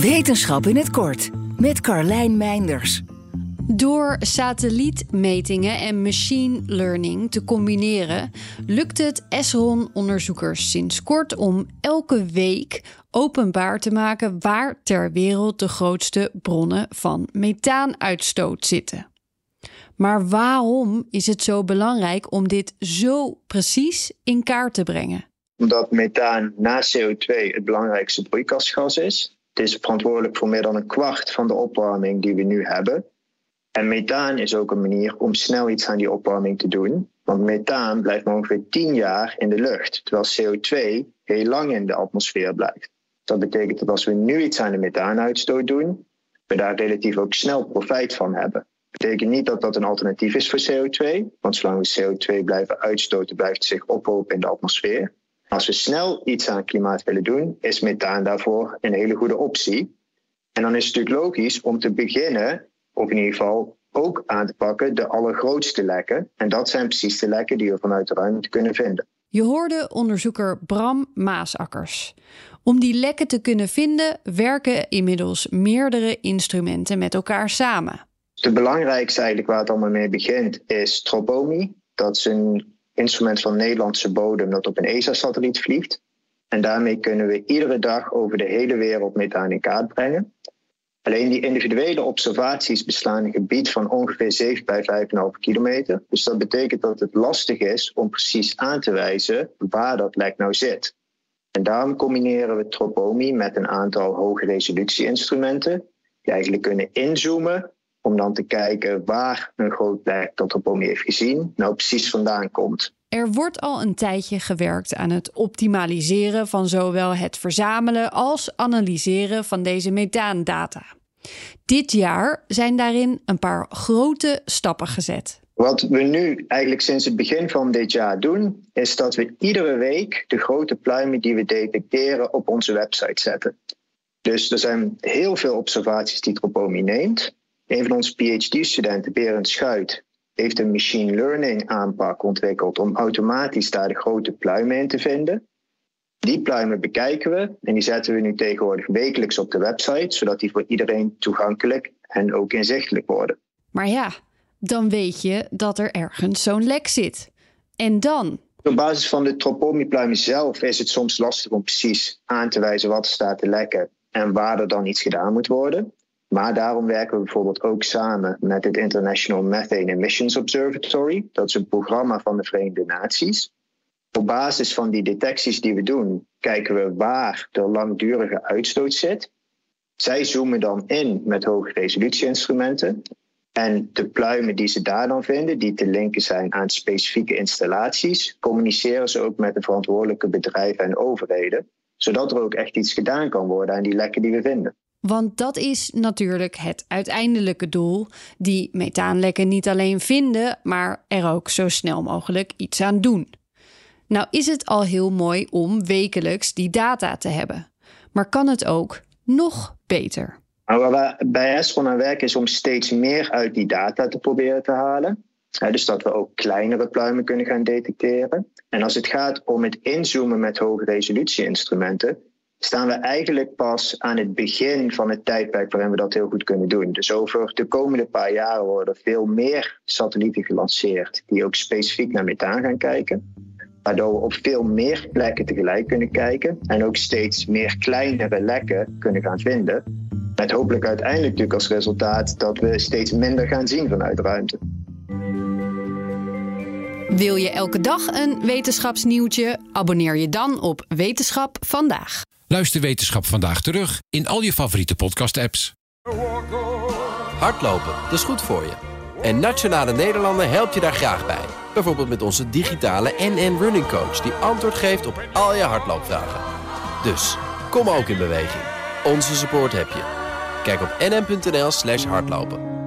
Wetenschap in het kort met Carlijn Meinders. Door satellietmetingen en machine learning te combineren, lukt het Esron-onderzoekers sinds kort om elke week openbaar te maken waar ter wereld de grootste bronnen van methaanuitstoot zitten. Maar waarom is het zo belangrijk om dit zo precies in kaart te brengen? Omdat methaan na CO2 het belangrijkste broeikasgas is. Is verantwoordelijk voor meer dan een kwart van de opwarming die we nu hebben. En methaan is ook een manier om snel iets aan die opwarming te doen. Want methaan blijft maar ongeveer 10 jaar in de lucht, terwijl CO2 heel lang in de atmosfeer blijft. Dat betekent dat als we nu iets aan de methaanuitstoot doen, we daar relatief ook snel profijt van hebben. Dat betekent niet dat dat een alternatief is voor CO2, want zolang we CO2 blijven uitstoten, blijft het zich ophopen in de atmosfeer. Als we snel iets aan het klimaat willen doen, is methaan daarvoor een hele goede optie. En dan is het natuurlijk logisch om te beginnen, of in ieder geval ook aan te pakken, de allergrootste lekken. En dat zijn precies de lekken die we vanuit de ruimte kunnen vinden. Je hoorde onderzoeker Bram Maasakkers. Om die lekken te kunnen vinden, werken inmiddels meerdere instrumenten met elkaar samen. De belangrijkste eigenlijk waar het allemaal mee begint is Tropomi. Dat is een instrument van Nederlandse bodem dat op een ESA-satelliet vliegt. En daarmee kunnen we iedere dag over de hele wereld methaan in kaart brengen. Alleen die individuele observaties beslaan een gebied van ongeveer 7 bij 5,5 kilometer. Dus dat betekent dat het lastig is om precies aan te wijzen waar dat lek nou zit. En daarom combineren we Tropomi met een aantal hoge resolutie-instrumenten, die eigenlijk kunnen inzoomen om dan te kijken waar een groot lek dat Tropomi heeft gezien nou precies vandaan komt. Er wordt al een tijdje gewerkt aan het optimaliseren van zowel het verzamelen als analyseren van deze methaandata. Dit jaar zijn daarin een paar grote stappen gezet. Wat we nu eigenlijk sinds het begin van dit jaar doen, is dat we iedere week de grote pluimen die we detecteren op onze website zetten. Dus er zijn heel veel observaties die Tropomi neemt. Een van onze PhD-studenten, Berend Schuit, heeft een machine learning aanpak ontwikkeld om automatisch daar de grote pluimen in te vinden. Die pluimen bekijken we en die zetten we nu tegenwoordig wekelijks op de website, zodat die voor iedereen toegankelijk en ook inzichtelijk worden. Maar ja, dan weet je dat er ergens zo'n lek zit. En dan? Op basis van de tropomipluimen zelf is het soms lastig om precies aan te wijzen wat er staat te lekken en waar er dan iets gedaan moet worden. Maar daarom werken we bijvoorbeeld ook samen met het International Methane Emissions Observatory. Dat is een programma van de Verenigde Naties. Op basis van die detecties die we doen, kijken we waar de langdurige uitstoot zit. Zij zoomen dan in met hoge resolutie-instrumenten. En de pluimen die ze daar dan vinden, die te linken zijn aan specifieke installaties, communiceren ze ook met de verantwoordelijke bedrijven en overheden, zodat er ook echt iets gedaan kan worden aan die lekken die we vinden. Want dat is natuurlijk het uiteindelijke doel: die methaanlekken niet alleen vinden, maar er ook zo snel mogelijk iets aan doen. Nou is het al heel mooi om wekelijks die data te hebben. Maar kan het ook nog beter? Nou, waar we bij Esron aan werken is om steeds meer uit die data te proberen te halen. dus dat we ook kleinere pluimen kunnen gaan detecteren. En als het gaat om het inzoomen met hoge resolutie-instrumenten, staan we eigenlijk pas aan het begin van het tijdperk waarin we dat heel goed kunnen doen. Dus over de komende paar jaren worden veel meer satellieten gelanceerd die ook specifiek naar methaan gaan kijken. Waardoor we op veel meer plekken tegelijk kunnen kijken en ook steeds meer kleinere lekken kunnen gaan vinden. Met hopelijk uiteindelijk natuurlijk als resultaat dat we steeds minder gaan zien vanuit ruimte. Wil je elke dag een wetenschapsnieuwtje? Abonneer je dan op Wetenschap vandaag. Luister Wetenschap vandaag terug in al je favoriete podcast-apps. Hardlopen, dat is goed voor je. En Nationale Nederlanden helpt je daar graag bij. Bijvoorbeeld met onze digitale NN Running Coach... die antwoord geeft op al je hardloopvragen. Dus, kom ook in beweging. Onze support heb je. Kijk op nn.nl slash hardlopen.